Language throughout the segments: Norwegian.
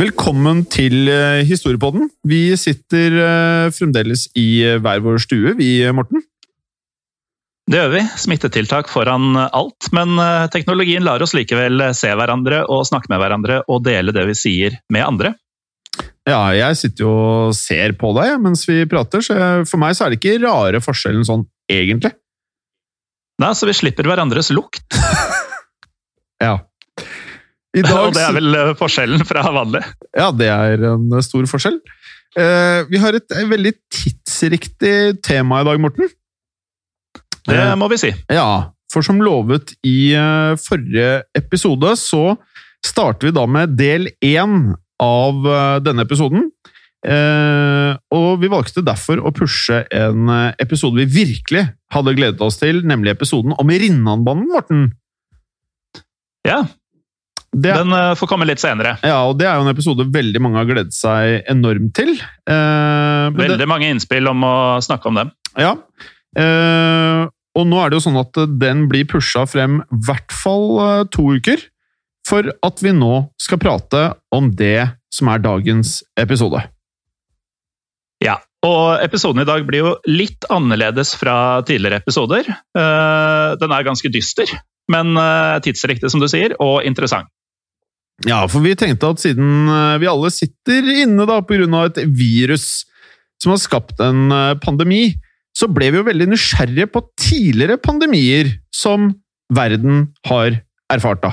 Velkommen til eh, Historiepodden. Vi sitter eh, fremdeles i eh, hver vår stue, vi, Morten. Det gjør vi. Smittetiltak foran alt. Men teknologien lar oss likevel se hverandre og snakke med hverandre og dele det vi sier med andre. Ja, jeg sitter jo og ser på deg mens vi prater, så for meg så er det ikke rare forskjellen sånn egentlig. Nei, Så vi slipper hverandres lukt. Ja. I dag, Og det er vel eh, forskjellen fra vanlig. Ja, det er en stor forskjell. Eh, vi har et, veldig tidsriktig tema i dag, Morten. Det Eh, må vi si. Ja, for som lovet i eh, forrige episode, så starter vi da med del én av eh, denne episoden. Eh, og vi valgte derfor å pushe en eh, episode vi virkelig hadde gledet oss til, nemlig episoden om Rinnanbanen, Morten. Ja, Det, Den eh, får komme litt senere. ja, og det er jo en episode veldig mange har gledet seg enormt til. Eh, men det- Veldig mange innspill om å snakke om dem. Ja. Eh, og nå er det jo sånn at den blir pusha frem i hvert fall eh, to uker. For at vi nå skal prate om det som er dagens episode. Ja, og episoden i dag blir jo litt annerledes fra tidligere episoder. Eh, Den er ganske dyster, men tidsriktig, som du sier, og interessant. Ja, for vi tenkte at siden eh, vi alle sitter inne da av et virus som har skapt en eh, pandemi, så ble vi jo veldig nysgjerrige på tidligere pandemier som verden har erfart da.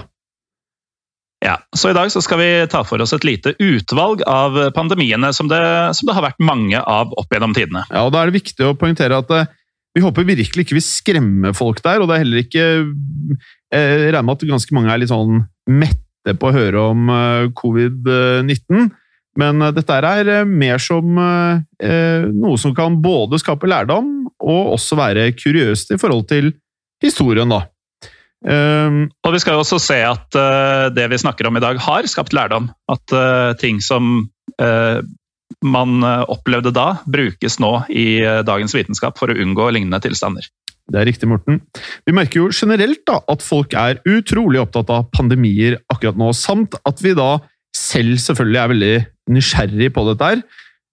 Ja, Så i dag så skal vi ta for oss et lite utvalg av pandemiene som det, som det har vært mange av opp gjennom tidene. Ja, og Da er det viktig å poengtere at eh, vi håper virkelig ikke vi skremmer folk der, og det er heller ikke Jeg regner med at ganske mange er litt sånn mette på å høre om eh, covid-19, men eh, dette er eh, mer som noe som kan både skape lærdom og også være kuriøst i forhold til historien, da. Um, Og vi skal jo også se at uh, det vi snakker om i dag, har skapt lærdom. At uh, ting som uh, man opplevde da, brukes nå i dagens vitenskap for å unngå lignende tilstander. Det er riktig, Morten. Vi merker jo generelt da at folk er utrolig opptatt av pandemier akkurat nå, samt at vi da selv selvfølgelig er veldig nysgjerrig på dette her.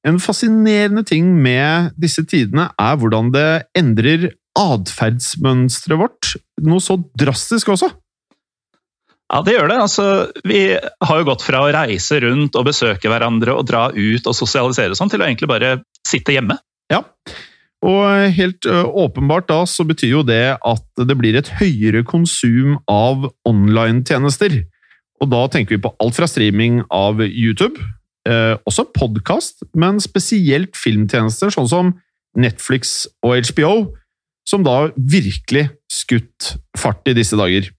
En fascinerende ting med disse tidene er hvordan det endrer atferdsmønsteret vårt, noe så drastisk også. Ja, det gjør det. Altså, vi har jo gått fra å reise rundt og besøke hverandre og dra ut og sosialisere og sånn, til å egentlig bare sitte hjemme. Ja, og helt åpenbart da så betyr jo det at det blir et høyere konsum av online-tjenester. Og da tenker vi på alt fra streaming av YouTube, eh, også podkast, men spesielt filmtjenester sånn som Netflix og HBO, som da virkelig skutt fart i disse dager.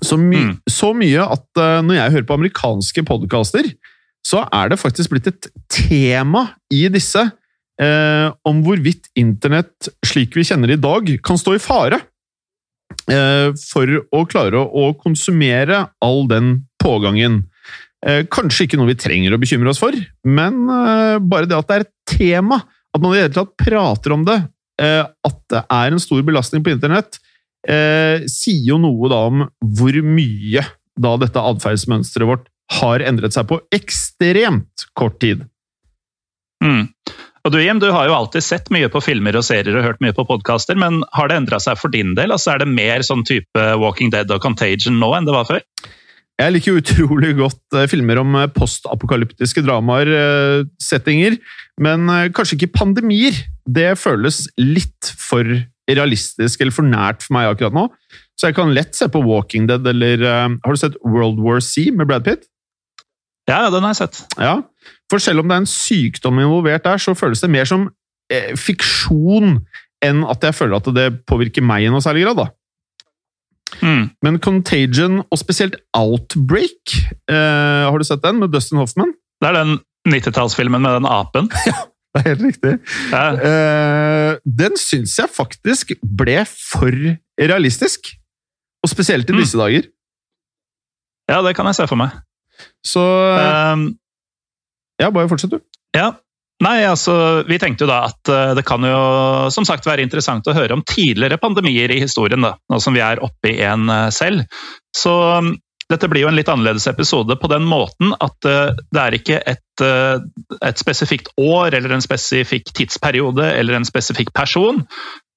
Så, my Mm. så mye at eh, når jeg hører på amerikanske podkaster, så er det faktisk blitt et tema i disse eh, om hvorvidt internett, slik vi kjenner det i dag, kan stå i fare eh, for å klare å, konsumere all den pågangen. Eh, kanskje ikke noe vi trenger å bekymre oss for, men eh, bare det at det er et tema, at man i det hele tatt prater om det, eh, at det er en stor belastning på internett, eh, sier jo noe da om hvor mye da dette atferdsmønsteret vårt har endret seg på ekstremt kort tid. Mm. Og du Jim, du har jo alltid sett mye på filmer og serier og hørt mye på podkaster, men har det endra seg for din del? Altså, er det mer sånn type Walking Dead og Contagion nå enn det var før? Jeg liker utrolig godt eh, filmer om eh, postapokalyptiske dramaer, eh, settinger, men kanskje ikke pandemier. Det føles litt for realistisk eller for nært for meg akkurat nå. Så jeg kan lett se på Walking Dead eller Har du sett World War C med Brad Pitt? Ja, den har jeg sett. Ja, For selv om det er en sykdom involvert der, så føles det mer som eh, fiksjon enn at jeg føler at det påvirker meg i noe særlig grad. da. Mm. Men Contagion, og spesielt Outbreak, eh, har du sett den med Dustin Hoffman? Det er den 90-tallsfilmen med den apen. ja, det er helt riktig. Ja. Eh, den syns jeg faktisk ble for realistisk. Og spesielt i Mm. disse dager. Ja, det kan jeg se for meg. Så Um, Ja, bare fortsett, du. ja. Nei, altså, Vi tenkte jo da at eh, det kan jo som sagt være interessant å høre om tidligere pandemier i historien, da, nå som vi er oppe i en eh, selv. Så um, dette blir jo en litt annerledes episode på den måten at eh, det er ikke et, eh, et spesifikt år eller en spesifikk tidsperiode eller en spesifikk person.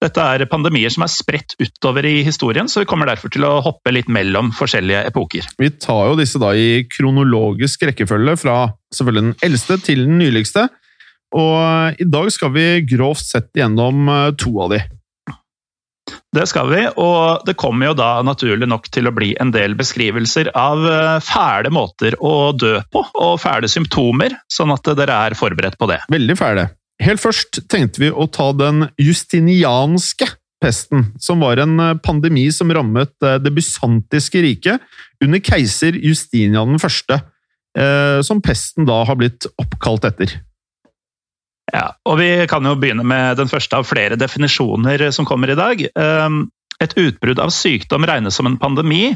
Dette er pandemier som er spredt utover i historien, så vi kommer derfor til å hoppe litt mellom forskjellige epoker. Vi tar jo disse da i kronologisk rekkefølge, fra selvfølgelig den eldste til den nyligste. Og i dag skal vi grovt sett gjennom eh, to av de. Det skal vi, og det kommer jo da naturlig nok til å bli en del beskrivelser av eh, fæle måter å dø på, og fæle symptomer, sånn at dere er forberedt på det. Veldig fæle. Helt først tenkte vi å ta den justinianske pesten, som var en eh, pandemi som rammet eh, det bysantiske riket under keiser Justinian 1., eh, som pesten da har blitt oppkalt etter. Ja, og Vi kan jo begynne med den første av flere definisjoner som kommer i dag. Ehm, Et utbrudd av sykdom regnes som en pandemi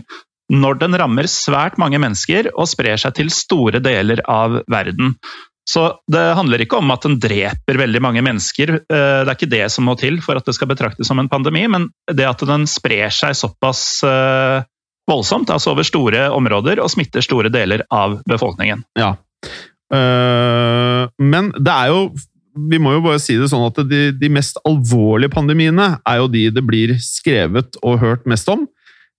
når den rammer svært mange mennesker og sprer seg til store deler av verden. Så Det handler ikke om at den dreper veldig mange mennesker, eh, det er ikke det som må til for at det skal betraktes som en pandemi, men det at den sprer seg såpass eh, voldsomt, altså over store områder, og smitter store deler av befolkningen. Ja. Eh, men det er jo Vi må jo bare si det sånn at de, de mest alvorlige pandemiene er jo de det blir skrevet og hørt mest om.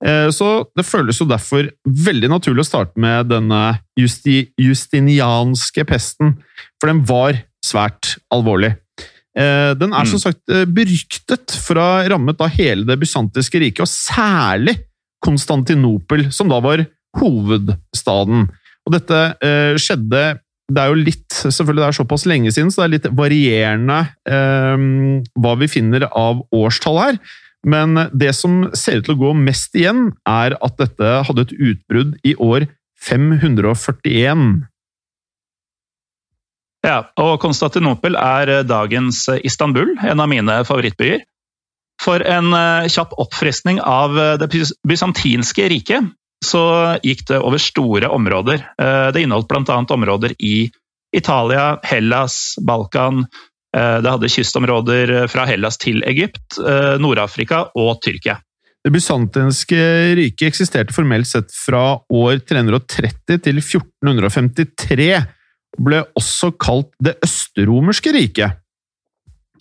Eh, Så det føles jo derfor veldig naturlig å starte med denne justi, justinianske pesten, for den var svært alvorlig. Eh, Den er som sagt eh, beryktet for å ha rammet hele det bysantiske riket, og særlig Konstantinopel, som da var hovedstaden. Og dette eh, skjedde Det er jo litt Selvfølgelig det er såpass lenge siden, så det er litt varierende eh, hva vi finner av årstall her. Men det som ser ut til å gå mest igjen, er at dette hadde et utbrudd i år 541. Ja, og Konstantinopel er eh, dagens eh, Istanbul, en av mine favorittbyer. For en eh, kjapp oppfriskning av det bysantinske riket, så gikk det over store områder. Det inneholdt bl.a. områder i Italia, Hellas, Balkan. Eh, Det hadde kystområder eh, fra Hellas til Egypt, eh, Nord-Afrika og Tyrkia. Det bysantinske riket eksisterte formelt sett fra år 330 til 1453, og ble også kalt det østerromerske riket.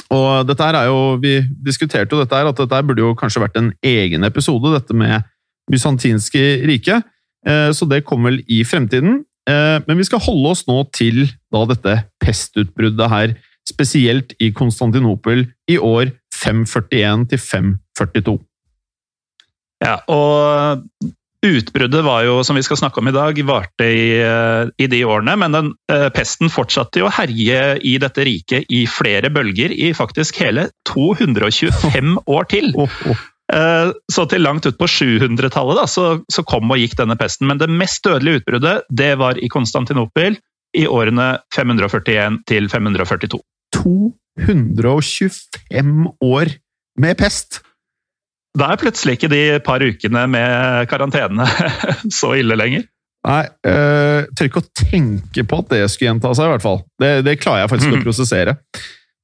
Og dette her er jo, Vi diskuterte jo dette her, at dette burde jo kanskje vært en egen episode, dette med bysantinske riket. Så det kommer vel i fremtiden. Men vi skal holde oss nå til da dette pestutbruddet her, spesielt i Konstantinopel i år 541 til 542. Ja, og Utbruddet var jo, som vi skal snakke om i dag, varte i, eh, i de årene, men den eh, pesten fortsatte jo å herje i dette riket i flere bølger i faktisk hele 225 år til. oh. Eh, Så til langt ut på 700-tallet så, så kom og gikk denne pesten. Men det mest dødelige utbruddet det var i Konstantinopel i årene 541 til 542. 225 år med pest! Da er plutselig ikke de par ukene med karantene så ille lenger. Nei, jeg tør ikke å tenke på at det skulle gjenta seg, i hvert fall. Det, det klarer jeg faktisk mm. å prosessere.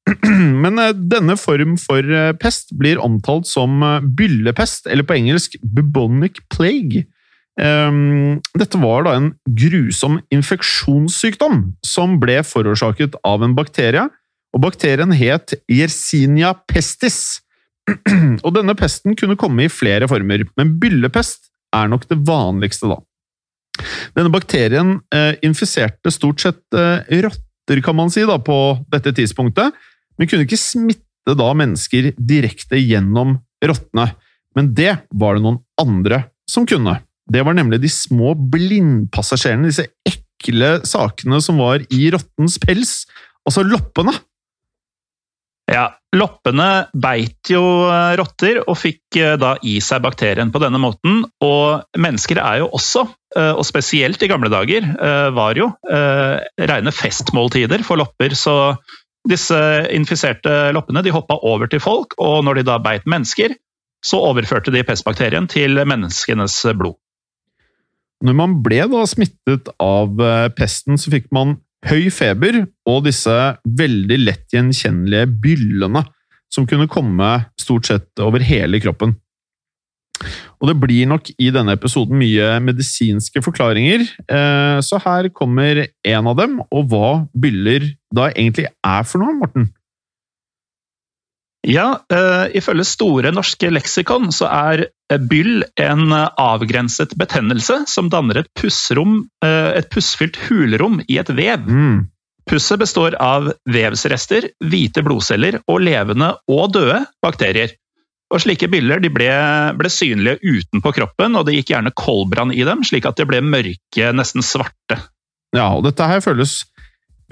Men uh, denne form for uh, pest blir omtalt som byllepest, eller på engelsk bubonic plague. Um, dette var da en grusom infeksjonssykdom som ble forårsaket av en bakterie, og bakterien het Yersinia pestis. og denne pesten kunne komme i flere former, men byllepest er nok det vanligste, da. Denne bakterien eh, infiserte stort sett eh, rotter, kan man si, da, på dette tidspunktet, men kunne ikke smitte da mennesker direkte gjennom rottene. Men det var det noen andre som kunne. Det var nemlig de små blindpassasjerene, disse ekle sakene som var i rottens pels, altså loppene. Ja, Loppene beit jo eh, rotter og fikk eh, da i seg bakterien på denne måten. Og mennesker er jo også, eh, og spesielt i gamle dager, var jo rene festmåltider for lopper. Så disse infiserte loppene de hoppa over til folk, og når de da beit mennesker, så overførte de pestbakterien til menneskenes blod. Når man ble da smittet av pesten, så fikk man høy feber og disse veldig lett gjenkjennelige byllene som kunne komme stort sett over hele kroppen. Og det blir nok i denne episoden mye medisinske forklaringer, eh, så her kommer en av dem, og hva byller da egentlig er for noe, Morten? Ja, uh, ifølge Store norske leksikon så er eh, byll en avgrenset betennelse som danner et pussrom, uh, et pussfylt hulrom i et vev. Mm. Pusset består av vevsrester, hvite blodceller og levende og døde bakterier. Og Slike byller ble, ble, synlige utenpå kroppen, og det gikk gjerne koldbrann i dem, slik at de ble mørke, nesten svarte. Ja, og dette her føles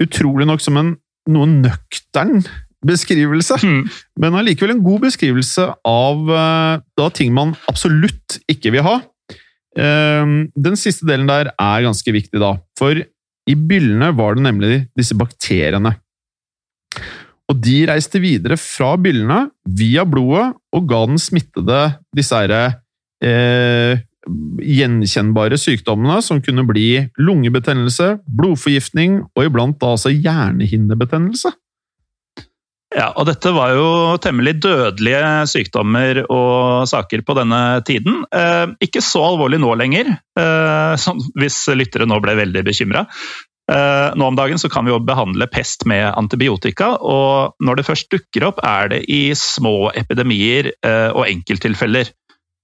utrolig nok som en noe nøktern beskrivelse, mm. men allikevel en god beskrivelse av uh, da, ting man absolutt ikke vil ha. Uh, den siste delen der er ganske viktig, da, for i byllene var det nemlig disse bakteriene. Og de reiste videre fra byllene via blodet og ga den smittede disse her, eh, gjenkjennbare sykdommene som kunne bli lungebetennelse, blodforgiftning og iblant da altså hjernehinnebetennelse. Ja, og dette var jo temmelig dødelige sykdommer og saker på denne tiden. Eh, ikke så alvorlig nå lenger, eh, hvis lyttere nå ble veldig bekymra. Eh, nå om dagen så kan vi jo behandle pest med antibiotika, og når det først dukker opp, er det i små epidemier eh, og enkelttilfeller.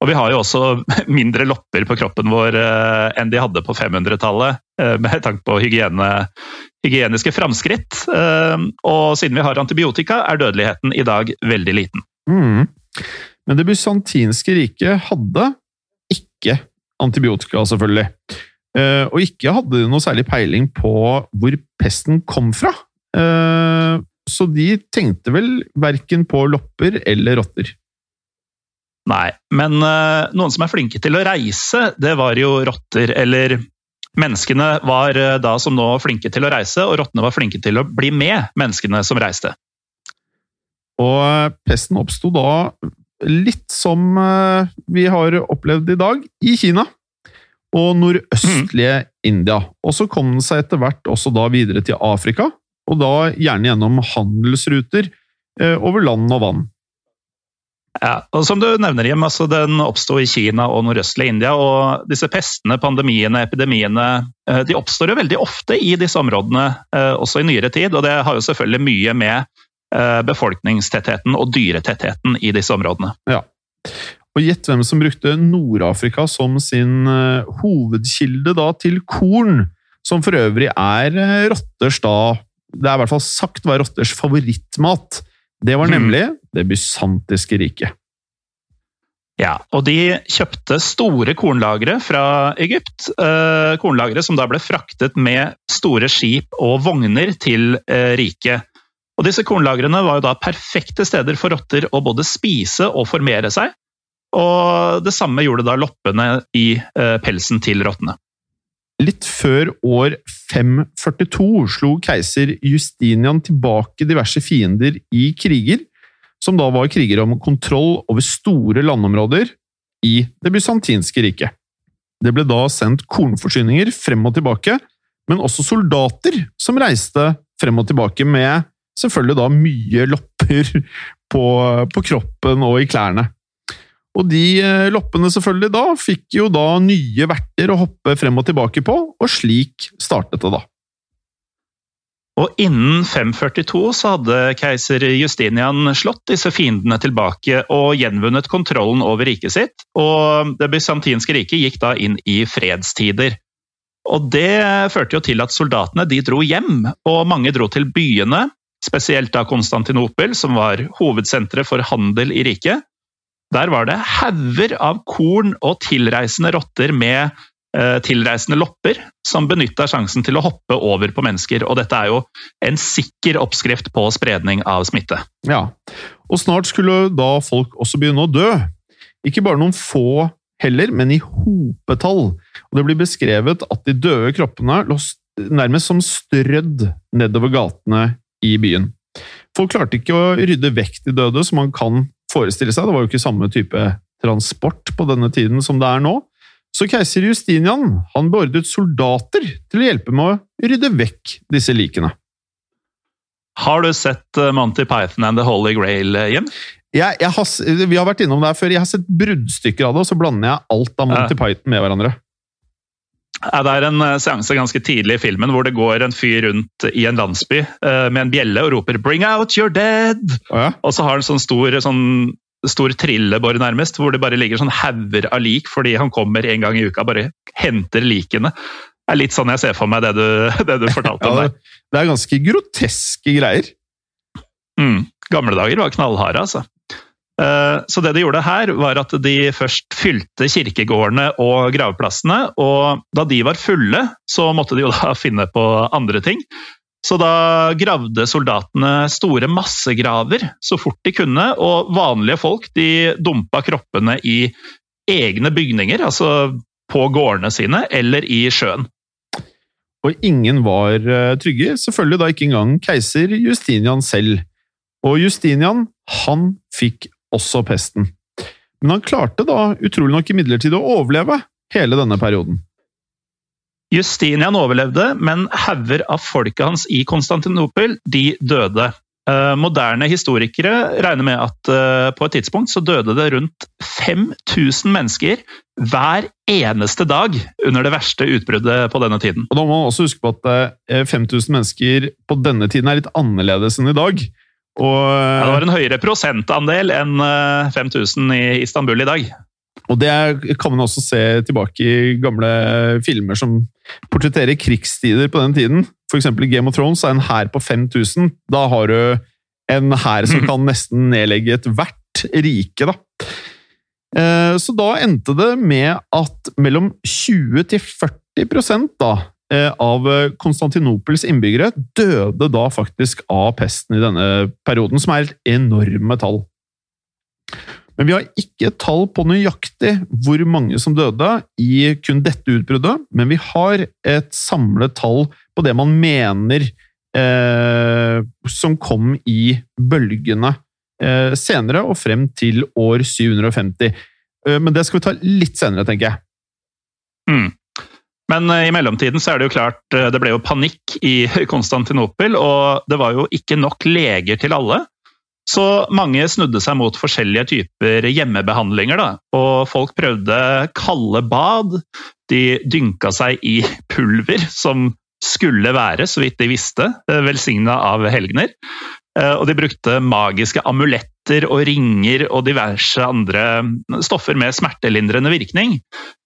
Og vi har jo også mindre lopper på kroppen vår eh, enn de hadde på 500-tallet, eh, med tanke på hygiene, hygieniske framskritt. Eh, og siden vi har antibiotika, er dødeligheten i dag veldig liten. Mm. Men det bysantinske riket hadde ikke antibiotika, selvfølgelig. Og ikke hadde de noe særlig peiling på hvor pesten kom fra. Så de tenkte vel verken på lopper eller rotter. Nei, men uh, noen som er flinke til å reise, det var jo rotter. Eller menneskene var uh, da som nå flinke til å reise, og rottene var flinke til å bli med menneskene som reiste. Og uh, pesten oppsto da litt som vi har opplevd i dag, i Kina og nordøstlige mm. India. Og så kom den seg etter hvert også da videre til Afrika, og da gjerne gjennom handelsruter over land og vann. Ja, og som du nevner, Jim, altså Den oppsto i Kina og nordøstlige India. og Disse pestene, pandemiene, epidemiene eh, de oppstår jo veldig ofte i disse områdene, eh, også i nyere tid. og Det har jo selvfølgelig mye med eh, befolkningstettheten og dyretettheten i disse områdene. Ja. Og Gjett hvem som brukte Nord-Afrika som sin hovedkilde da, til korn, som for øvrig er rotters da Det er i hvert fall sagt var rotters favorittmat. Det var hmm. nemlig det bysantiske riket. Ja, og de kjøpte store kornlagre fra Egypt. Eh, kornlagre som da ble fraktet med store skip og vogner til eh, riket. Og disse kornlagrene var jo da perfekte steder for rotter å både spise og formere seg. Og det samme gjorde da loppene i eh, pelsen til rottene. Litt før år 542 slo keiser Justinian tilbake diverse fiender i kriger, som da var kriger om kontroll over store landområder i det bysantinske riket. det ble da sendt kornforsyninger frem og tilbake, men også soldater som reiste frem og tilbake med selvfølgelig da mye lopper på, på kroppen og i klærne. Og de eh, loppene selvfølgelig da fikk jo da nye verter å hoppe frem og tilbake på, og slik startet det da. Og innen 542 så hadde keiser Justinian slått disse fiendene tilbake og gjenvunnet kontrollen over riket sitt, og det bysantinske riket gikk da inn i fredstider. Og Det førte jo til at soldatene de dro hjem, og mange dro til byene, spesielt da Konstantinopel, som var hovedsenteret for handel i riket. Der var det hauger av korn og tilreisende rotter med eh, tilreisende lopper, som benytta sjansen til å hoppe over på mennesker. Og dette er jo en sikker oppskrift på spredning av smitte. Ja, og snart skulle da folk også begynne å dø. Ikke bare noen få heller, men i hopetall. Og det blir beskrevet at de døde kroppene lå nærmest som strødd nedover gatene i byen. Folk klarte ikke å rydde vekk de døde, som man kan forestille seg. Det var jo ikke samme type transport på denne tiden som det er nå. Så keiser Justinian han beordret soldater til å hjelpe med å rydde vekk disse likene. Har du sett eh, Monty Python and The Holy Grail, eh, Jim? Jeg, jeg har, vi har vært innom det her før. Jeg har sett bruddstykker av det, og så blander jeg alt av Monty. Python med hverandre. Det er en eh, seanse ganske tidlig i filmen hvor det går en fyr rundt i en landsby uh, med en bjelle og roper 'Bring out your dead!' Oh, ja. Og så har han sånn stor, sånn stor trillebår, nærmest, hvor det bare ligger sånn hauger av lik fordi han kommer en gang i uka og bare henter likene. Det er litt sånn jeg ser for meg det du, det du fortalte ja, om der. Det er ganske groteske greier. Mm. Gamle dager var knallharde, altså. Eh, så det de gjorde her, var at de først fylte kirkegårdene og gravplassene. Og da de var fulle, så måtte de jo da finne på andre ting. Så da gravde soldatene store massegraver så fort de kunne, og vanlige folk de dumpa kroppene i egne bygninger, altså på gårdene sine, eller i sjøen. Og ingen var eh, trygge, selvfølgelig da ikke engang keiser Justinian selv. Og Justinian, han fikk også pesten. Men han klarte da utrolig nok imidlertid å overleve hele denne perioden. Justinian overlevde, men hauger av folket hans i Konstantinopel de døde. Eh, moderne historikere regner med at eh, på et tidspunkt så døde det rundt 5000 mennesker hver eneste dag under det verste utbruddet på denne tiden. Og Da må man også huske på at 5000 eh, mennesker på denne tiden er litt annerledes enn i dag. Og, ja, det var en høyere prosentandel enn 5000 eh, i Istanbul i dag. Og det kan man også se tilbake i gamle filmer som portretterer krigstider på den tiden. F.eks. i Game of Thrones er en hær på 5000. Da har du en hær som kan nesten nedlegge ethvert rike, da. Eh, så da endte det med at mellom 20 til 40 da, Eh, av Konstantinopels innbyggere døde da faktisk av pesten i denne perioden, som er et enorme tall. Men vi har ikke tall på nøyaktig hvor mange som døde i kun dette utbruddet, men vi har et samlet tall på det man mener eh, som kom i bølgene eh, senere og frem til år 750. Eh, men det skal vi ta litt senere, tenker jeg. Mm. Men eh, i mellomtiden så er det jo klart, eh, det ble jo panikk i Konstantinopel, og det var jo ikke nok leger til alle. Så mange snudde seg mot forskjellige typer hjemmebehandlinger. Da. Og folk prøvde kalde bad. De dynka seg i pulver, som skulle være, så vidt de visste, eh, velsigna av helgener. Og de brukte magiske amuletter og ringer og diverse andre stoffer med smertelindrende virkning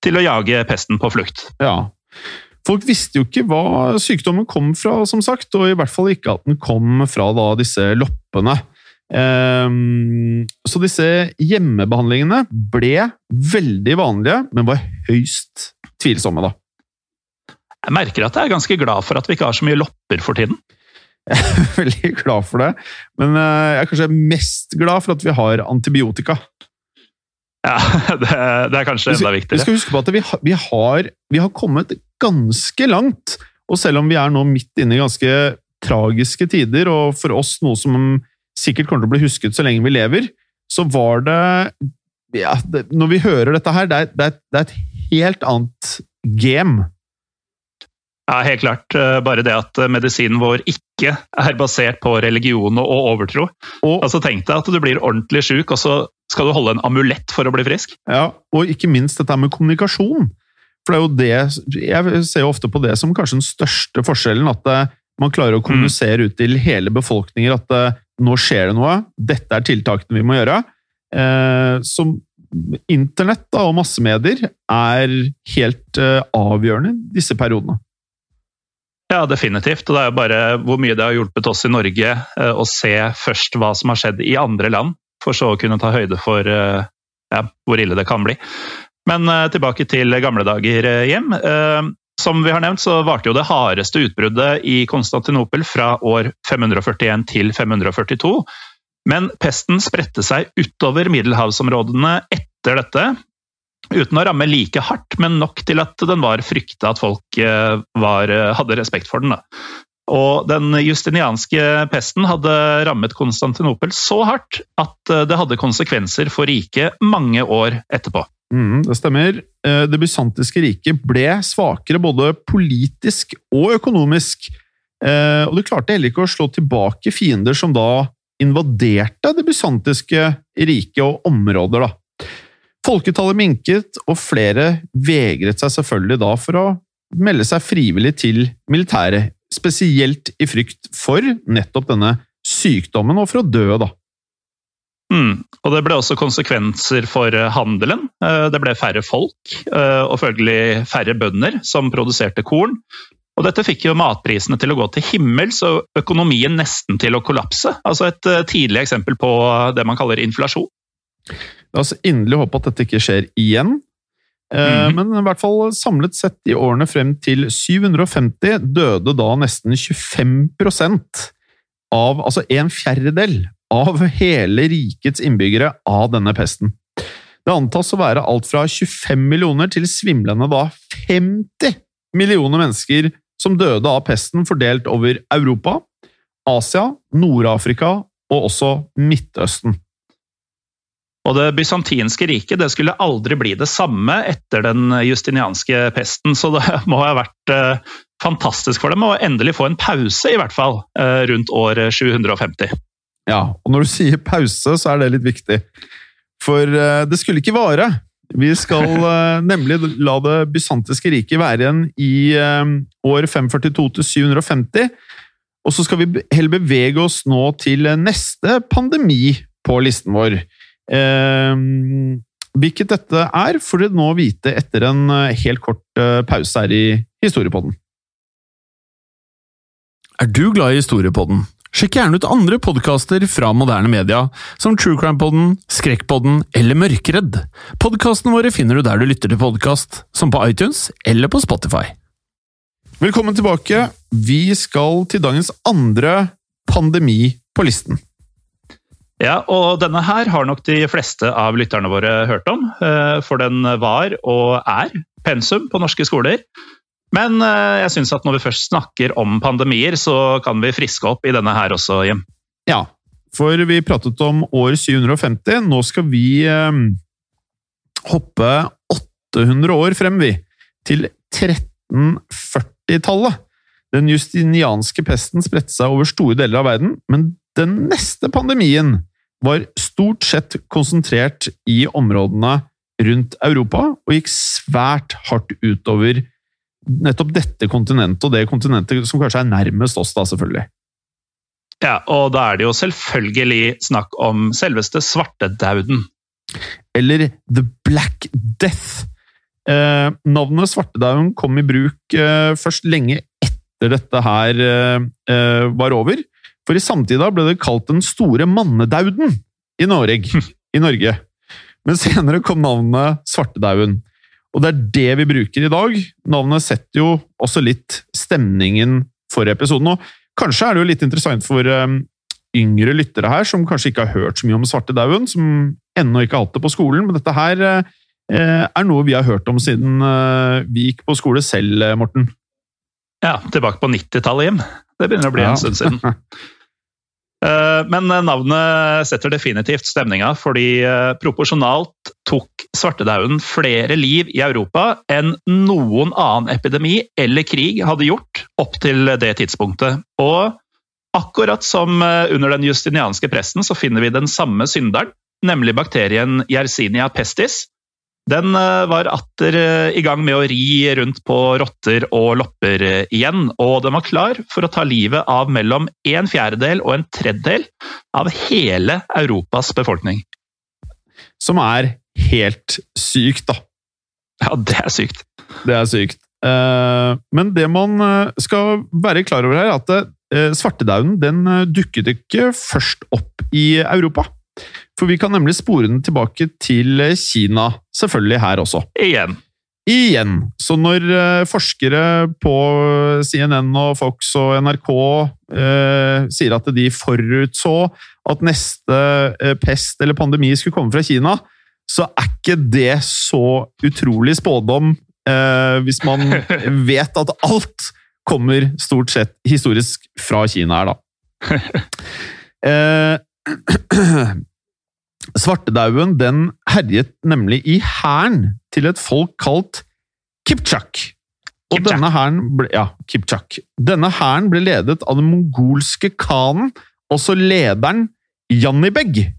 til å jage pesten på flukt. Ja, Folk visste jo ikke hva sykdommen kom fra, som sagt, og i hvert fall ikke at den kom fra da, disse loppene. Um, så disse hjemmebehandlingene ble veldig vanlige, men var høyst tvilsomme, da. Jeg merker at jeg er ganske glad for at vi ikke har så mye lopper for tiden. Jeg er veldig glad for det, men eh, jeg er kanskje mest glad for at vi har antibiotika. Ja, det, det er kanskje enda viktigere. Vi skal huske på at vi, vi, har, vi, har, kommet ganske langt. Og selv om vi er nå midt inne i ganske tragiske tider, og for oss noe som sikkert kommer til å bli husket så lenge vi lever, så var det, ja, det Når vi hører dette her, det er, det er, det er et helt annet game. Ja, helt klart. Eh, bare det at eh, medisinen vår ikke er basert på religion og overtro. Og, Altså Tenk deg at du blir ordentlig sjuk, og så skal du holde en amulett for å bli frisk. ja, og ikke minst dette med kommunikasjon. For det er jo det Jeg ser jo ofte på det som kanskje den største forskjellen. At eh, man klarer å kommunisere ut til hele befolkninger at nå skjer det noe, dette er tiltakene vi må gjøre. Eh, som Internett da, og massemedier er helt eh, avgjørende disse periodene. Ja, definitivt. Og det er jo bare hvor mye det har hjulpet oss i Norge eh, å se først hva som har skjedd i andre land, for så å kunne ta høyde for eh, ja, hvor ille det kan bli. Men eh, tilbake til gamle dager hjem. Som vi har nevnt, så varte jo det hardeste utbruddet i Konstantinopel fra år 541 til 542. Men pesten spredte seg utover middelhavsområdene etter dette, uten å ramme like hardt, men nok til at den var frykta at folk eh, var, hadde respekt for den. Da. Og den justinianske pesten hadde rammet Konstantinopel så hardt at eh, det hadde konsekvenser for riket mange år etterpå. Mm, det stemmer. Eh, Det bysantiske riket ble svakere både politisk og økonomisk. Eh, Og det klarte heller ikke å slå tilbake fiender som da invaderte det bysantiske riket og områder. da. Folketallet minket, og flere vegret seg selvfølgelig da for å melde seg frivillig til militæret. Spesielt i frykt for nettopp denne sykdommen, og for å dø, da. Mm. Og det ble også konsekvenser for eh, handelen. Eh, Det ble færre folk, eh, og følgelig færre bønder som produserte korn. Og dette fikk jo matprisene til å gå til himmels og økonomien nesten til å kollapse. Altså et tidlig eksempel på det man kaller inflasjon. La oss inderlig håpe at dette ikke skjer igjen. Mm. Men i hvert fall samlet sett i årene frem til 750 døde da nesten 25% av, altså en fjerdedel av hele rikets innbyggere av denne pesten. Det antas å være alt fra 25 millioner til svimlende da 50 millioner mennesker som døde av pesten fordelt over Europa, Asia, Nord-Afrika og også Midtøsten. Og det bysantinske riket det skulle aldri bli det samme etter den justinianske pesten, så det må ha vært eh, fantastisk for dem å endelig få en pause, i hvert fall, eh, rundt år 750. Ja, og når du sier pause, så er det litt viktig. For eh, det skulle ikke vare. Vi skal nemlig la det bysantiske riket være igjen i år 542 til 750. Og så skal vi heller bevege oss nå til neste pandemi på listen vår. Eh, hvilket dette er, får dere nå vite etter en eh, helt kort eh, pause her i Historiepodden. Er du glad i historiepodden? Sjekk gjerne ut andre podkaster fra moderne media, som True Crime Podden, Skrekkpodden eller Mørkeredd. Podkastene våre finner du der du lytter til podkast, som på iTunes eller på Spotify. Velkommen tilbake. Vi skal til dagens andre pandemi på listen. Ja, og denne her har nok de fleste av lytterne våre hørt om, eh, for den var og er pensum på norske skoler. Men eh, jeg syns at når vi først snakker om pandemier, så kan vi friske opp i denne her også, Jim. Ja, for vi pratet om år 750. Nå skal vi eh, hoppe 800 år frem, vi. Til 1340-tallet. Den justinianske pesten spredte seg over store deler av verden, men den neste pandemien var stort sett konsentrert i områdene rundt Europa, og gikk svært hardt utover nettopp dette kontinentet, og det kontinentet som kanskje er nærmest oss, da, selvfølgelig. Ja, og da er det jo selvfølgelig snakk om selveste svartedauden. eller The Black Death. Eh, navnet svartedauden kom i bruk eh, først lenge etter dette her eh, eh, var over. For i samtida ble det kalt den store mannedauden i Norge. I Norge. Men senere kom navnet svartedauden. Og det er det vi bruker i dag. Navnet setter jo også litt stemningen for episoden. Og kanskje er det jo litt interessant for eh, yngre lyttere her, som kanskje ikke har hørt så mye om svartedauden, som ennå ikke har hatt det på skolen, men dette her eh, er noe vi har hørt om siden eh, vi gikk på skole selv, eh, Morten. Ja, tilbake på 90-tallet, Jim. Det begynner å bli Ja. en stund siden. Eh, men navnet setter definitivt stemninga, fordi eh, proporsjonalt tok svartedauden flere liv i Europa enn noen annen epidemi eller krig hadde gjort opp til det tidspunktet. Og akkurat som eh, under den justinianske presten så finner vi den samme synderen, nemlig bakterien Yersinia pestis, den eh, var atter eh, i gang med å ri rundt på rotter og lopper eh, igjen, og den var klar for å ta livet av mellom en fjerdedel og en tredjedel av hele Europas befolkning. Som er helt sykt, da. Ja, det er sykt. Det er sykt. Men det man skal være klar over her, er at svartedauden den dukket ikke først opp i Europa. For vi kan nemlig spore den tilbake til Kina, selvfølgelig her også. Igjen. Igjen. Så når uh, forskere på CNN og Fox og NRK eh, sier at de forutså at neste pest eller pandemi skulle komme fra Kina, så er ikke det så utrolig spådom hvis man vet at alt kommer stort sett historisk fra Kina her, da. Svartedauden den herjet nemlig i hæren til et folk kalt Kipchak. Og Kipchak. denne hæren ble, ja, Kipchak. Denne hæren ble ledet av den mongolske khanen, også lederen Janibeg.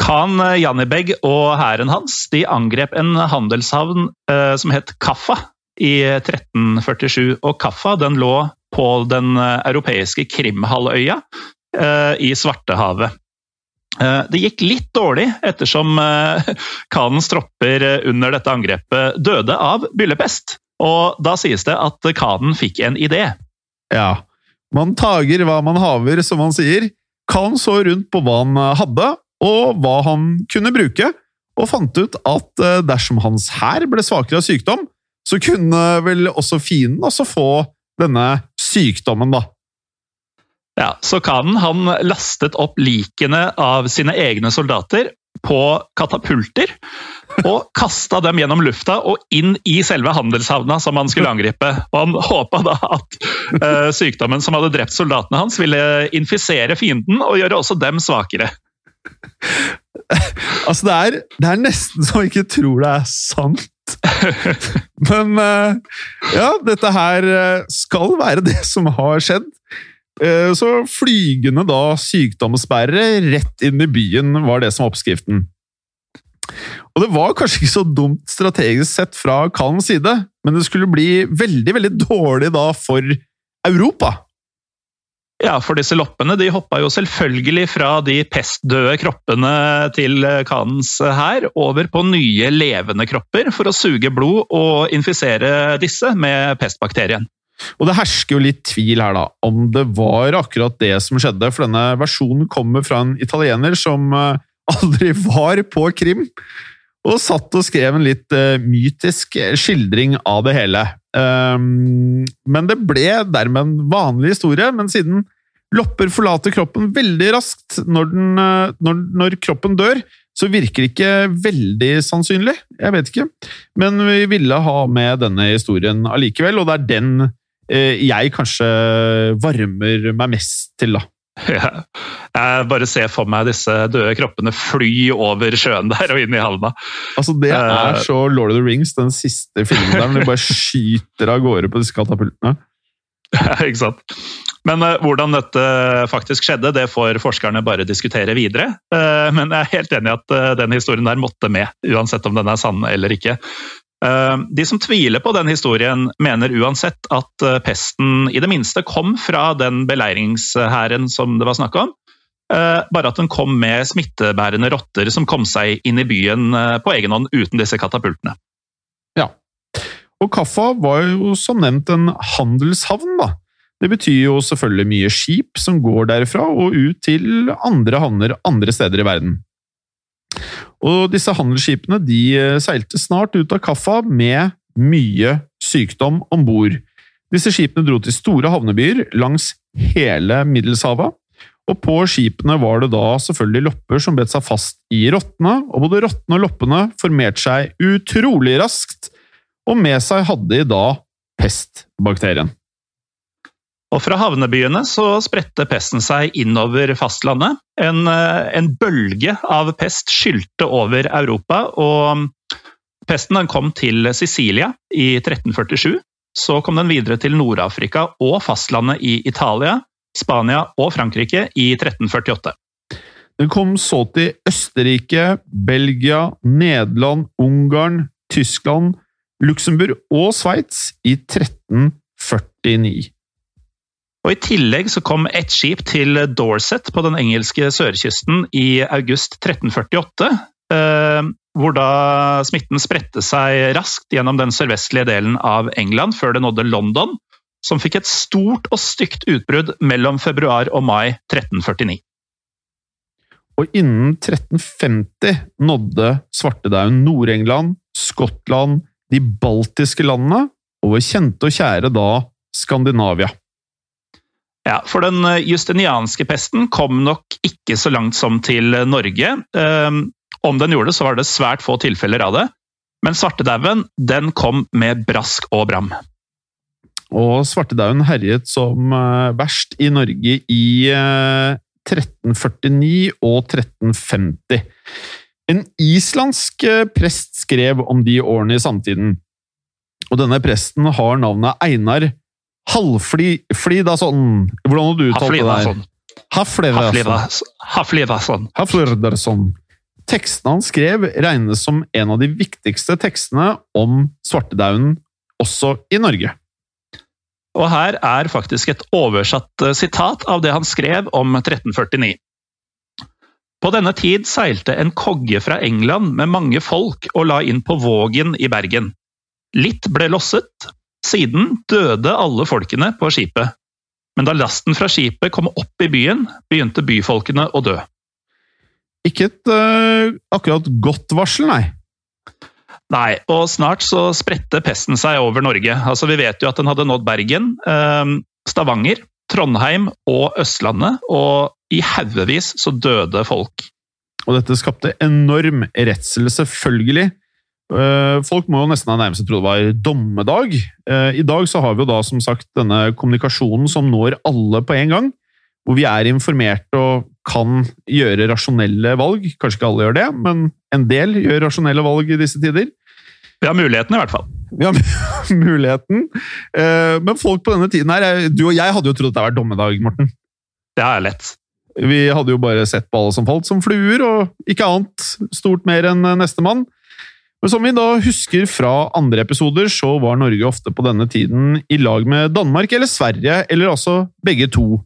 Khan Janibeg og hæren hans de angrep en handelshavn eh, som het Kaffa i 1347. Og Kaffa den lå på den eh, europeiske Krimhalvøya eh, i Svartehavet. Eh, det gikk litt dårlig ettersom eh, khanens tropper eh, under dette angrepet døde av byllepest. Og da sies det at khanen fikk en idé. Ja. Man tager hva man haver, som man sier. Khan så rundt på hva han hadde, og hva han kunne bruke, og fant ut at dersom hans hær ble svakere av sykdom, så kunne vel også fienden også få denne sykdommen, da. Ja, så Khanen han lastet opp likene av sine egne soldater på katapulter og kasta dem gjennom lufta og inn i selve handelshavna som han skulle angripe. Og Han håpa da at uh, sykdommen som hadde drept soldatene hans, ville infisere fienden og gjøre også dem svakere. Altså, det er, det er nesten så man ikke tror det er sant. Men uh, ja, dette her eh, skal være det som har skjedd. Eh, så flygende da sykdomsbærere rett inn i byen var det som var oppskriften. Og det var kanskje ikke så dumt strategisk sett fra Khanens side, men det skulle bli veldig, veldig dårlig da for Europa. Ja, for disse loppene de hoppa jo selvfølgelig fra de pestdøde kroppene til Khanens hær over på nye levende kropper for å suge blod og infisere disse med pestbakterien. Og det hersker jo litt tvil her, da, om det var akkurat det som skjedde. For denne versjonen kommer fra en italiener som eh, aldri var på Krim. Og satt og skrev en litt uh, mytisk skildring av det hele. Um, men det ble dermed en vanlig historie. Men siden lopper forlater kroppen veldig raskt når, den, uh, når, når kroppen dør, så virker det ikke veldig sannsynlig. Jeg vet ikke. Men vi ville ha med denne historien allikevel, og det er den Eh, jeg kanskje varmer meg mest til, da. Ja. Jeg bare ser for meg disse døde kroppene fly over sjøen der og inn i halva. Altså, det er uh, så Lord of the Rings, den siste filmen der, når de bare skyter av gårde på disse katapultene. Ja, ikke sant. Men uh, hvordan dette faktisk skjedde, det får forskerne bare diskutere videre. Uh, men jeg er helt enig i at den historien der måtte med, uansett om den er sann eller ikke. Eh, de som tviler på den historien, mener uansett at eh, pesten i det minste kom fra den beleiringshæren som det var snakk om. Eh, bare at den kom med smittebærende rotter som kom seg inn i byen på egen hånd uten disse katapultene. Ja. Og Kaffa var jo som nevnt en handelshavn, da. Det betyr jo selvfølgelig mye skip som går derfra og ut til andre havner andre steder i verden. Og disse handelsskipene de eh, seilte snart ut av Kaffa med mye sykdom om bord. Disse skipene dro til store havnebyer langs hele Middelshavet. Og på skipene var det da selvfølgelig lopper som bet seg fast i rottene, og både rottene og loppene formerte seg utrolig raskt, og med seg hadde de da pestbakterien. Og fra havnebyene så spredte pesten seg innover fastlandet. En, eh, en bølge av pest skylte over Europa, og pesten kom til Sicilia i 1347. Så kom den videre til Nord-Afrika og fastlandet i Italia, Spania og Frankrike i 1348. Den kom så til Østerrike, Belgia, Nederland, Ungarn, Tyskland, Luxembourg og Sveits i 1349. Og I tillegg så kom ett skip til Dorset på den engelske sørkysten i august 1348. Eh, hvor da smitten spredte seg raskt gjennom den sørvestlige delen av England før det nådde London, som fikk et stort og stygt utbrudd mellom februar og mai 1349. Og innen 1350 nådde svartedauden Nord-England, Skottland, de baltiske landene og vår kjente og kjære da Skandinavia. Ja, for den eh, justinianske pesten kom nok ikke så langt som til Norge. Um, om den gjorde det, så var det svært få tilfeller av det. Men svartedauden, den kom med brask og bram. Og svartedauden herjet som uh, verst i Norge i uh, 1349 og 1350. En islandsk prest skrev om de årene i samtiden. Og denne presten har navnet Einar Halvflidason. Hvordan hadde du uttalt det der? Haflidason. Haflidason. Haflidason. Tekstene han skrev, regnes som en av de viktigste tekstene om svartedauden også i Norge. Og her er faktisk et oversatt eh, sitat av det han skrev om 1349. På denne tid seilte en kogge fra England med mange folk og la inn på Vågen i Bergen. Litt ble losset, siden døde alle folkene på skipet, men da lasten fra skipet kom opp i byen, begynte byfolkene å dø. Ikke et uh, akkurat godt varsel, nei. Nei, og snart så spredte pesten seg over Norge. Altså, Vi vet jo at den hadde nådd Bergen, eh, Stavanger, Trondheim og Østlandet, og i haugevis så døde folk. Og dette skapte enorm redsel, selvfølgelig. Eh, folk må jo nesten ha nærmest tro det var dommedag. Eh, I dag så har vi jo da som sagt denne kommunikasjonen som når alle på en gang. Hvor vi er informert og kan gjøre rasjonelle valg. Kanskje ikke alle gjør det, men en del gjør rasjonelle valg i disse tider. Vi har muligheten, i hvert fall. Vi har muligheten. Eh, men folk på denne tiden her Du og jeg hadde jo trodd at det var dommedag, Morten. Det er lett. Vi hadde jo bare sett på alle som falt som fluer, og ikke annet stort mer enn nestemann. Men som vi da husker fra andre episoder, så var Norge ofte på denne tiden i lag med Danmark eller Sverige, eller altså begge to.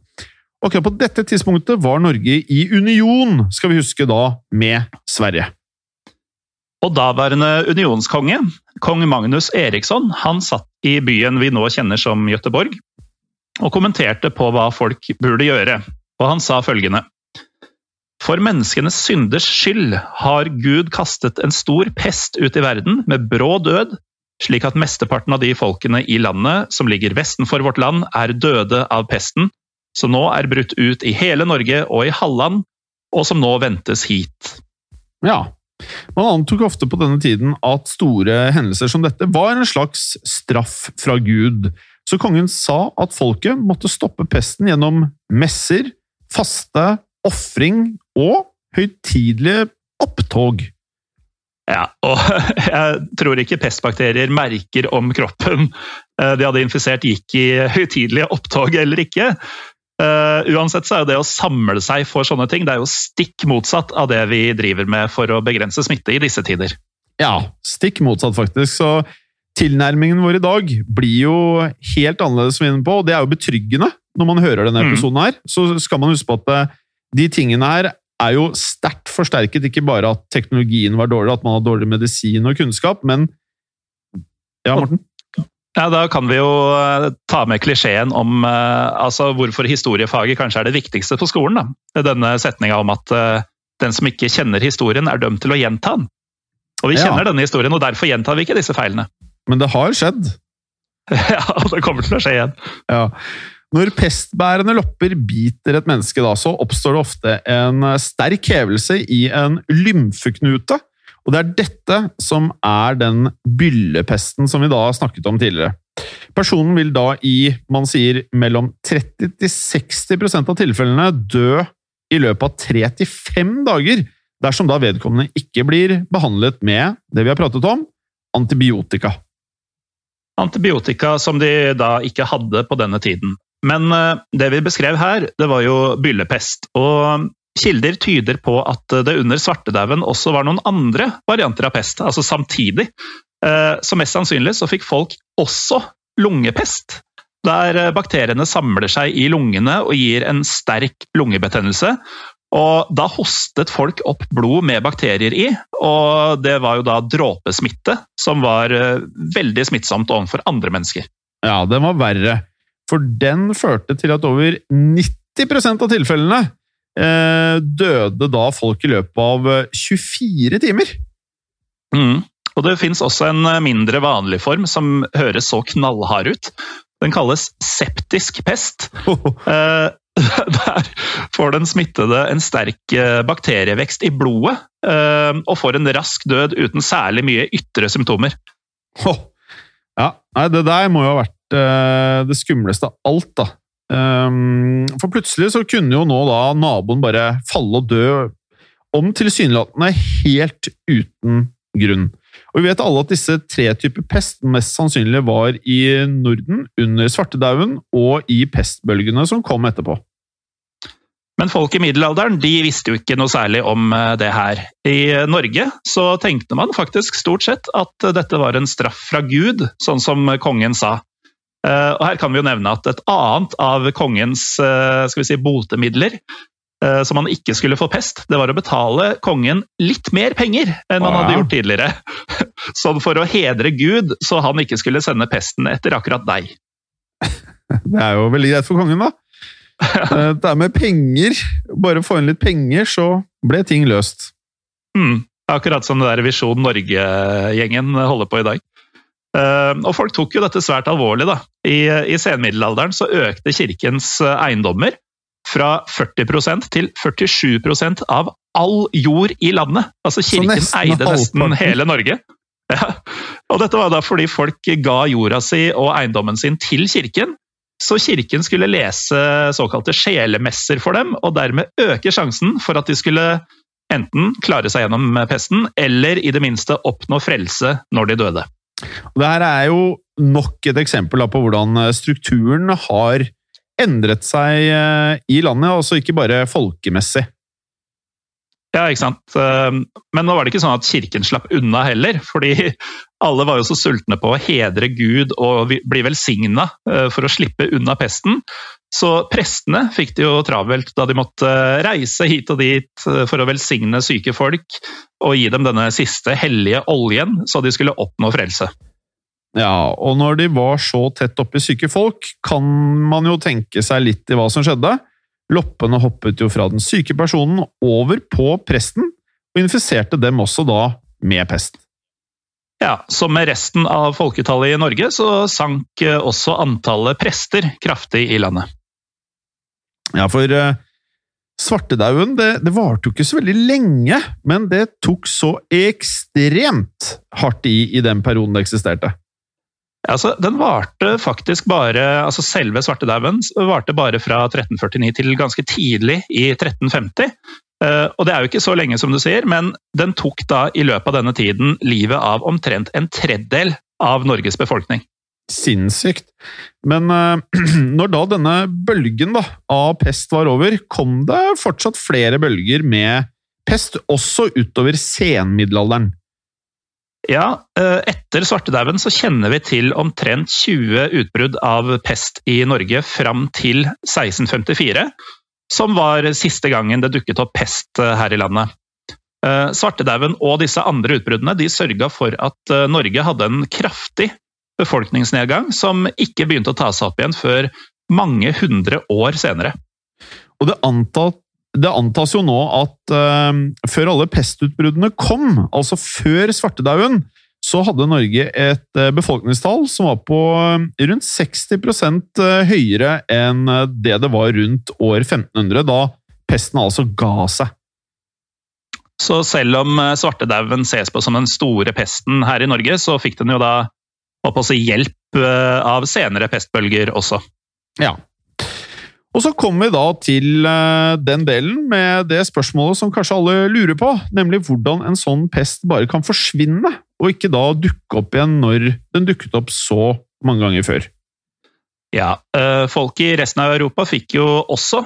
Akkurat på dette tidspunktet var Norge i union, skal vi huske da, med Sverige. Og daværende unionskonge, kong Magnus Eriksson, han satt i byen vi nå kjenner som Gøteborg, og kommenterte på hva folk burde gjøre. Og han sa følgende for menneskenes synders skyld har Gud kastet en stor pest ut i verden med brå død, slik at mesteparten av de folkene i landet som ligger vestenfor vårt land, er døde av pesten, som nå er brutt ut i hele Norge og i Halland, og som nå ventes hit. Ja, man antok ofte på denne tiden at store hendelser som dette var en slags straff fra Gud, så kongen sa at folket måtte stoppe pesten gjennom messer, faste ofring og høytidelige opptog. Ja, og jeg tror ikke pestbakterier merker om kroppen eh, de hadde infisert gikk i høytidelige opptog eller ikke. Uh, uansett så er jo det å samle seg for sånne ting det er jo stikk motsatt av det vi driver med for å begrense smitte i disse tider. Ja, stikk motsatt, faktisk. Så tilnærmingen vår i dag blir jo helt annerledes, som vi er inne på, og det er jo betryggende når man hører denne mm. episoden her. Så skal man huske på at eh, de tingene her er jo sterkt forsterket. Ikke bare at teknologien var dårlig, at man har dårlig medisin og kunnskap, men Ja, Morten? Ja, Da kan vi jo eh, ta med klisjeen om uh, altså hvorfor historiefaget kanskje er det viktigste på skolen. Da. Denne setninga om at uh, den som ikke kjenner historien, er dømt til å gjenta den. Og vi ja. kjenner denne historien, og derfor gjentar vi ikke disse feilene. Men det har skjedd. ja, og det kommer til å skje igjen. Ja. Når pestbærende lopper biter et menneske, da, så oppstår det ofte en sterk hevelse i en lymfeknute. Og det er dette som er den byllepesten som vi da snakket om tidligere. Personen vil da i man sier, mellom 30-60% av tilfellene dø i løpet av 3-5 dager, dersom da vedkommende ikke blir behandlet med det vi har pratet om, antibiotika. Antibiotika som de da ikke hadde på denne tiden. Men eh, det vi beskrev her, det var jo byllepest. Og kilder tyder på at det under svartedauden også var noen andre varianter av pest, altså samtidig. Eh, så mest sannsynlig så fikk folk også lungepest. Der eh, bakteriene samler seg i lungene og gir en sterk lungebetennelse. Og da hostet folk opp blod med bakterier i, og det var jo da dråpesmitte, som var veldig smittsomt overfor andre mennesker. Ja, den var verre, for den førte til at over 90 av tilfellene eh, døde da folk i løpet av 24 timer. Mm. Og det fins også en mindre vanlig form som høres så knallhard ut. Den kalles septisk pest. Eh, der får den smittede en sterk eh, bakterievekst i blodet, eh, og får en rask død uten særlig mye ytre symptomer. Ja, nei, det der må jo ha vært det skumleste av alt, da. For plutselig så kunne jo nå da naboen bare falle og dø, om tilsynelatende helt uten grunn. Og Vi vet alle at disse tre typer pest mest sannsynlig var i Norden under svartedauden og i pestbølgene som kom etterpå. Men folk i middelalderen de visste jo ikke noe særlig om eh, det her. I Norge så tenkte man faktisk stort sett at dette var en straff fra Gud, sånn som kongen sa. Eh, og Her kan vi jo nevne at et annet av kongens eh, skal vi si, botemidler som han man ikke skulle få pest, det var å betale kongen litt mer penger enn han hadde gjort tidligere. Sånn for å hedre Gud, så han ikke skulle sende pesten etter akkurat deg. Det er jo veldig greit for kongen, da. Eh, det er med penger. Bare få inn litt penger, så ble ting løst. Mm, akkurat som det der Visjon Norge-gjengen holder på i dag. Eh, og folk tok jo dette svært alvorlig. da. I, i senmiddelalderen så økte kirkens eiendommer fra 40% til 47% av all jord i landet. Altså Kirken nesten eide nesten hele Norge. Ja. Og dette var da fordi folk ga jorda si og eiendommen sin til kirken. Så kirken skulle lese såkalte sjelemesser for dem, og dermed øke sjansen for at de skulle enten klare seg gjennom pesten, eller i det minste oppnå frelse når de døde. Dette er jo nok et eksempel på hvordan strukturen har endret seg eh, i landet, altså ikke bare folkemessig. Ja, ikke sant. Ehm, men nå var det ikke sånn at kirken slapp unna heller. fordi alle var jo så sultne på å hedre Gud og bli velsigna eh, for å slippe unna pesten. Så prestene fikk det jo travelt da de måtte reise hit og dit eh, for å velsigne syke folk og gi dem denne siste hellige oljen, så de skulle oppnå frelse. Ja, og når de var så tett oppi syke folk, kan man jo tenke seg litt i hva som skjedde. Loppene hoppet jo fra den syke personen over på presten, og infiserte dem også da med pest. Ja, Som med resten av folketallet i Norge, så sank eh, også antallet prester kraftig i landet. Ja, for uh, svartedauden det, det varte jo ikke så veldig lenge, men det tok så ekstremt hardt i i den perioden det eksisterte. Altså, den varte faktisk bare altså Selve svartedauden varte bare fra 1349 til ganske tidlig i 1350. Uh, og det er jo ikke så lenge, som du sier, men den tok da i løpet av denne tiden livet av omtrent en tredjedel av Norges befolkning. Sinnssykt. Men uh, når da denne bølgen da, av pest var over, kom det fortsatt flere bølger med pest, også utover senmiddelalderen. Ja, eh, etter svartedauden så kjenner vi til omtrent 20 utbrudd av pest i Norge fram til 1654, som var siste gangen det dukket opp pest eh, her i landet. Eh, svartedauden og disse andre utbruddene de sørga for at Norge hadde en kraftig befolkningsnedgang som ikke begynte å ta seg opp igjen før mange hundre år senere. Og det antatt det antas jo nå at uh, før alle pestutbruddene kom, altså før svartedauden, så hadde Norge et uh, befolkningstall som var på uh, rundt 60% høyere enn det det var rundt år 1500, da pesten altså ga seg. Så selv om svartedauden ses på som den store pesten her i Norge, så fikk den jo da si, hjelp eh, av senere pestbølger også. Ja. Og så kommer vi da til eh, den delen med det spørsmålet som kanskje alle lurer på, nemlig hvordan en sånn pest bare kan forsvinne, og ikke da dukke opp igjen når den dukket opp så mange ganger før. Ja, eh, Folk i resten av Europa fikk jo også,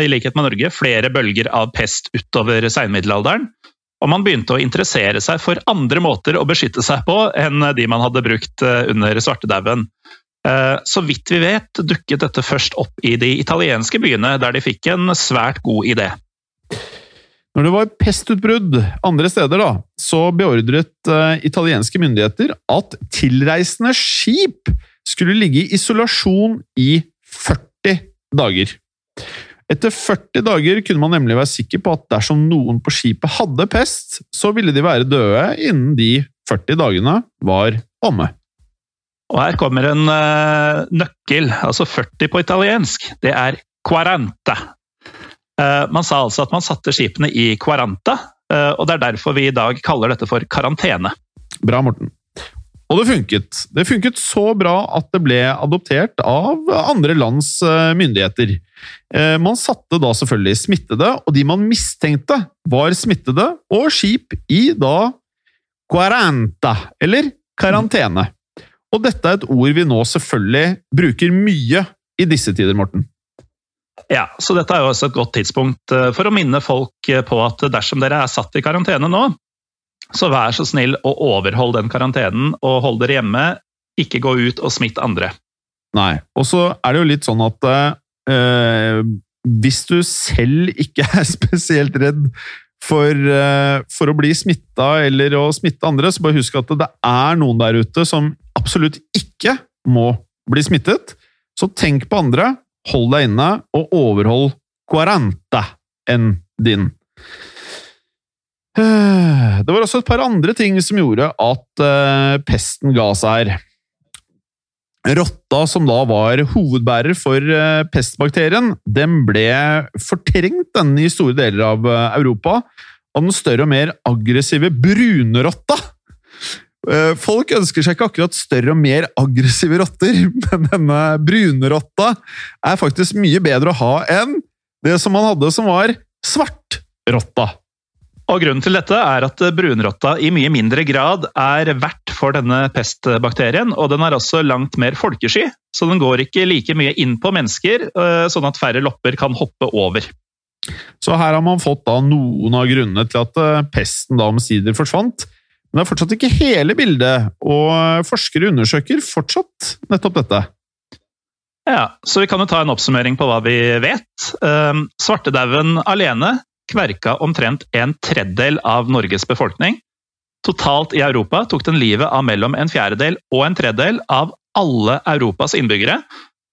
i likhet med Norge, flere bølger av pest utover seinmiddelalderen. Og man begynte å interessere seg for andre måter å beskytte seg på enn de man hadde brukt under svartedauden. Så vidt vi vet, dukket dette først opp i de italienske byene, der de fikk en svært god idé. Når det var pestutbrudd andre steder, da, så beordret uh, italienske myndigheter at tilreisende skip skulle ligge i isolasjon i 40 dager. Etter 40 dager kunne man nemlig være sikker på at dersom noen på skipet hadde pest, så ville de være døde innen de 40 dagene var omme. Og her kommer en uh, nøkkel, altså 40 på italiensk. Det er quaranta. Uh, man sa altså at man satte skipene i quaranta, uh, og det er derfor vi i dag kaller dette for karantene. Bra, Morten. Og det funket. Det funket så bra at det ble adoptert av andre lands myndigheter. Man satte da selvfølgelig smittede, og de man mistenkte var smittede, og skip i da quaranta, eller karantene. Og dette er et ord vi nå selvfølgelig bruker mye i disse tider, Morten. Ja, så dette er jo også et godt tidspunkt eh, for å minne folk eh, på at dersom dere er satt i karantene nå, så vær så snill å overholde den karantenen og hold dere hjemme. Ikke gå ut og smitt andre. Nei, og så er det jo litt sånn at øh, hvis du selv ikke er spesielt redd for, øh, for å bli smitta eller å smitte andre, så bare husk at det er noen der ute som absolutt ikke må bli smittet. Så tenk på andre, hold deg inne, og overhold quaranta enn din. Det var også et par andre ting som gjorde at uh, pesten ga seg her. Rotta, som da var hovedbærer for uh, pestbakterien, den ble fortrengt den i store deler av uh, Europa av den større og mer aggressive brunrotta folk ønsker seg ikke akkurat større og mer aggressive rotter, men denne brunrotta er faktisk mye bedre å ha enn det som man hadde som var svartrotta. Og Grunnen til dette er at brunrotta i mye mindre grad er vert for denne pestbakterien, og den er også langt mer folkesky, så den går ikke like mye inn på mennesker, eh, sånn at færre lopper kan hoppe over. Så her har man fått noen av grunnene til at eh, pesten da omsider forsvant, men det er fortsatt ikke hele bildet, og forskere undersøker fortsatt nettopp dette. Ja, så vi kan jo ta en oppsummering på hva vi vet. Svartedauden alene kverka omtrent en tredjedel av Norges befolkning. Totalt i Europa tok den livet av mellom en fjerdedel og en tredjedel av alle Europas innbyggere,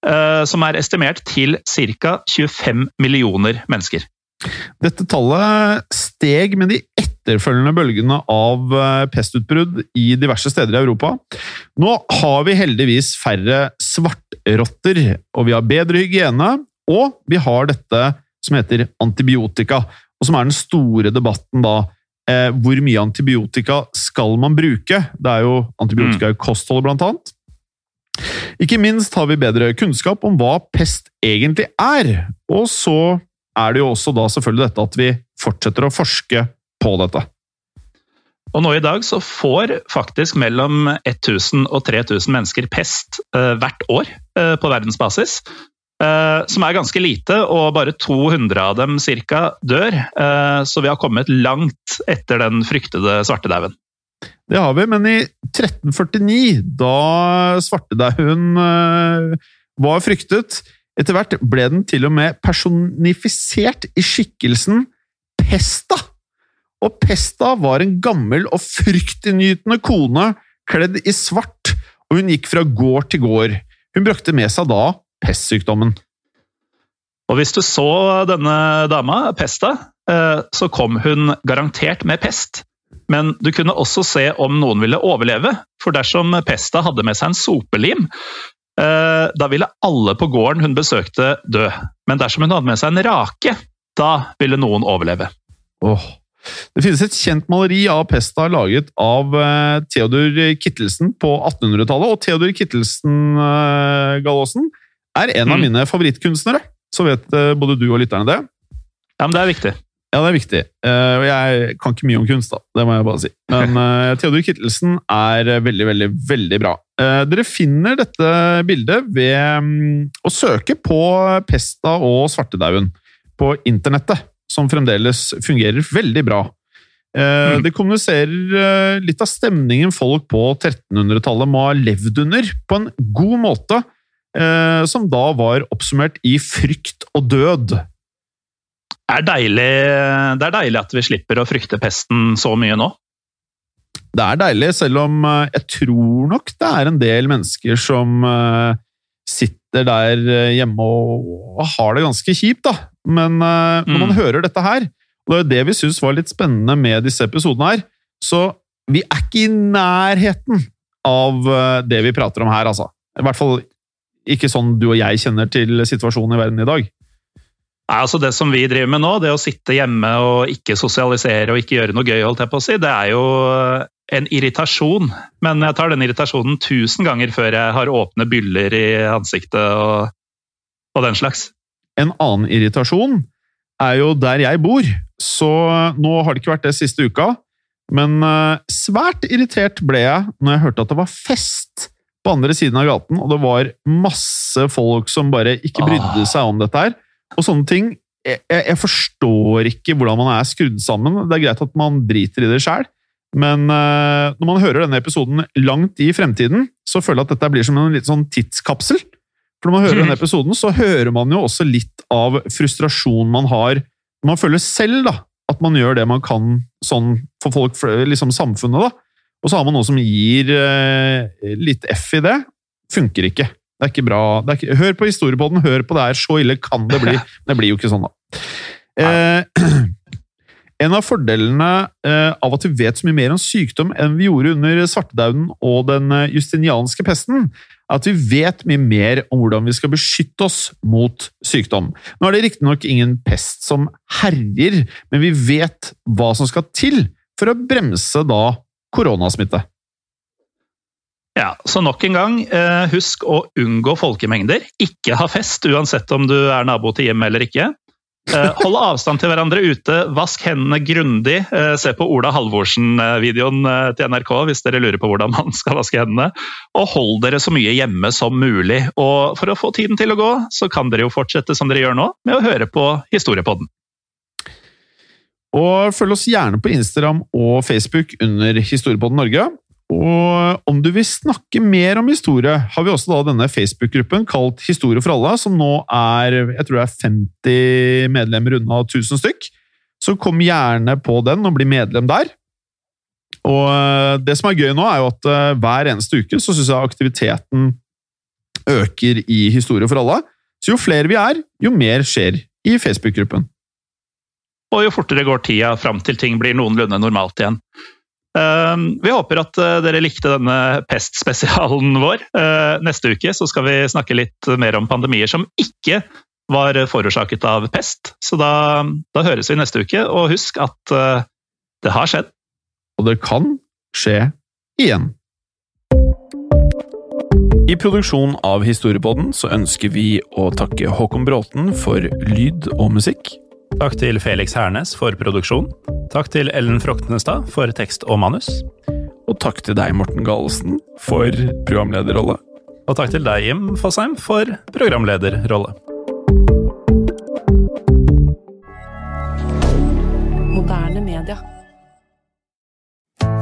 eh, som er estimert til ca. 25 millioner mennesker. Dette tallet steg med de etterfølgende bølgene av eh, pestutbrudd i diverse steder i Europa. Nå har vi heldigvis færre svartrotter, og vi har bedre hygiene, og vi har dette som heter antibiotika, og som er den store debatten da. Eh, hvor mye antibiotika skal man bruke? Det er jo antibiotika i kostholdet, blant annet. Ikke minst har vi bedre kunnskap om hva pest egentlig er, og så er det jo også da selvfølgelig dette at vi fortsetter å forske på dette. Og nå i dag så får faktisk mellom 1000 og 3000 mennesker pest eh, hvert år eh, på verdensbasis. Uh, som er ganske lite, og bare 200 av dem ca. dør. så vi har kommet langt etter den fryktede svartedauden. Det har vi, men i 1349, da svartedauden var fryktet etter hvert ble den til og med personifisert i skikkelsen Pesta. Og Pesta var en gammel og fryktinngytende kone kledd i svart, og hun gikk fra gård til gård. Hun brakte med seg da pestsykdommen. Og hvis du så denne dama, Pesta, eh, så kom hun garantert med pest. Men du kunne også se om noen ville overleve, for dersom Pesta hadde med seg en sopelim, Eh, da ville alle på gården hun besøkte, dø. Men dersom hun hadde med seg en rake, da ville noen overleve. Oh. Det finnes et kjent maleri av pesta laget av eh, Theodor Kittelsen på 1800-tallet, og Theodor Kittelsen, Galaasen, er en av Mm. mine favorittkunstnere. Så vet eh, både du og lytterne det. Ja, men det er viktig. Ja, det er viktig. Eh, og jeg kan ikke mye om kunst, da. Det må jeg bare si. Men eh, Theodor Kittelsen er veldig, veldig, veldig bra. Dere finner dette bildet ved mm, å søke på pesta og svartedauden på internettet, som fremdeles fungerer veldig bra. Mm. Det kommuniserer litt av stemningen folk på 1300-tallet må ha levd under, på en god måte, som da var oppsummert i frykt og død. Det er, deilig, det er deilig at vi slipper å frykte pesten så mye nå. Det er deilig, selv om eh, jeg tror nok det er en del mennesker som eh, sitter der eh, hjemme og, har det ganske kjipt, da. Men eh, når man Mm. hører dette her, og det er det vi syns var litt spennende med disse episodene her, så vi er ikke i nærheten av eh, det vi prater om her, altså. I hvert fall ikke sånn du og jeg kjenner til situasjonen i verden i dag. Nei, altså Det som vi driver med nå, det å sitte hjemme og ikke sosialisere og ikke gjøre noe gøy, holdt jeg på å si, det er jo en irritasjon. Men jeg tar den irritasjonen tusen ganger før jeg har åpne byller i ansiktet og, og den slags. En annen irritasjon er jo der jeg bor, så nå har det ikke vært det siste uka, men eh, svært irritert ble jeg når jeg hørte at det var fest på andre siden av gaten, og det var masse folk som bare ikke brydde seg om dette her. Og sånne ting jeg, jeg, jeg forstår ikke hvordan man er skrudd sammen. Det er greit at man driter i det sjæl, men uh, når man hører denne episoden langt i fremtiden, så føler jeg at dette blir som en litt sånn tidskapsel. For når man hører denne episoden, så hører man jo også litt av frustrasjon man har Man føler selv da, at man gjør det man kan sånn for folk, liksom samfunnet. da. Og så har man noe som gir eh, litt F i det. Funker ikke. Det er ikke bra. Det er ikke, hør på historiepodden, hør på det her. Så ille kan det bli. Det blir jo ikke sånn, da. Eh, en av fordelene eh, av at vi vet så mye mer om sykdom enn vi gjorde under svartedauden og den eh, justinianske pesten, er at vi vet mye mer om hvordan vi skal beskytte oss mot sykdom. Nå er det riktignok ingen pest som herjer, men vi vet hva som skal til for å bremse da koronasmitte. Ja, Så nok en gang, eh, husk å unngå folkemengder. Ikke ha fest, uansett om du er nabo til hjemmet eller ikke. Eh, hold avstand til hverandre ute, vask hendene grundig. Eh, se på Ola Halvorsen-videoen til NRK hvis dere lurer på hvordan man skal vaske hendene. Og hold dere så mye hjemme som mulig. Og for å få tiden til å gå, så kan dere jo fortsette som dere gjør nå, med å høre på Historiepodden. Og følg oss gjerne på Instagram og Facebook under Historiepodden Norge. Og om du vil snakke mer om historie, har vi også denne Facebook-gruppen kalt Historie for alle, som nå er jeg tror det er 50 medlemmer unna 1000 stykk. Så kom gjerne på den og bli medlem der. Og eh, det som er gøy nå, er jo at eh, hver eneste uke så syns jeg aktiviteten øker i Historie for alle. Så jo flere vi er, jo mer skjer i Facebook-gruppen. Og jo fortere går tida fram til ting blir noenlunde normalt igjen. Eh, Vi håper at eh, dere likte denne pestspesialen vår. Eh, Neste uke så skal vi snakke litt mer om pandemier som ikke var forårsaket av pest. Så da, da høres vi neste uke, og husk at eh, det har skjedd. Og det kan skje igjen. I produksjonen av Historiepodden så ønsker vi å takke Håkon Bråten for lyd og musikk. Takk til Felix Hernes for produksjon. Takk til Ellen Froktenestad for tekst og manus. Og takk til deg, Morten Galesen, for programlederrolle. Og takk til deg, Jim Fosheim, for programlederrolle.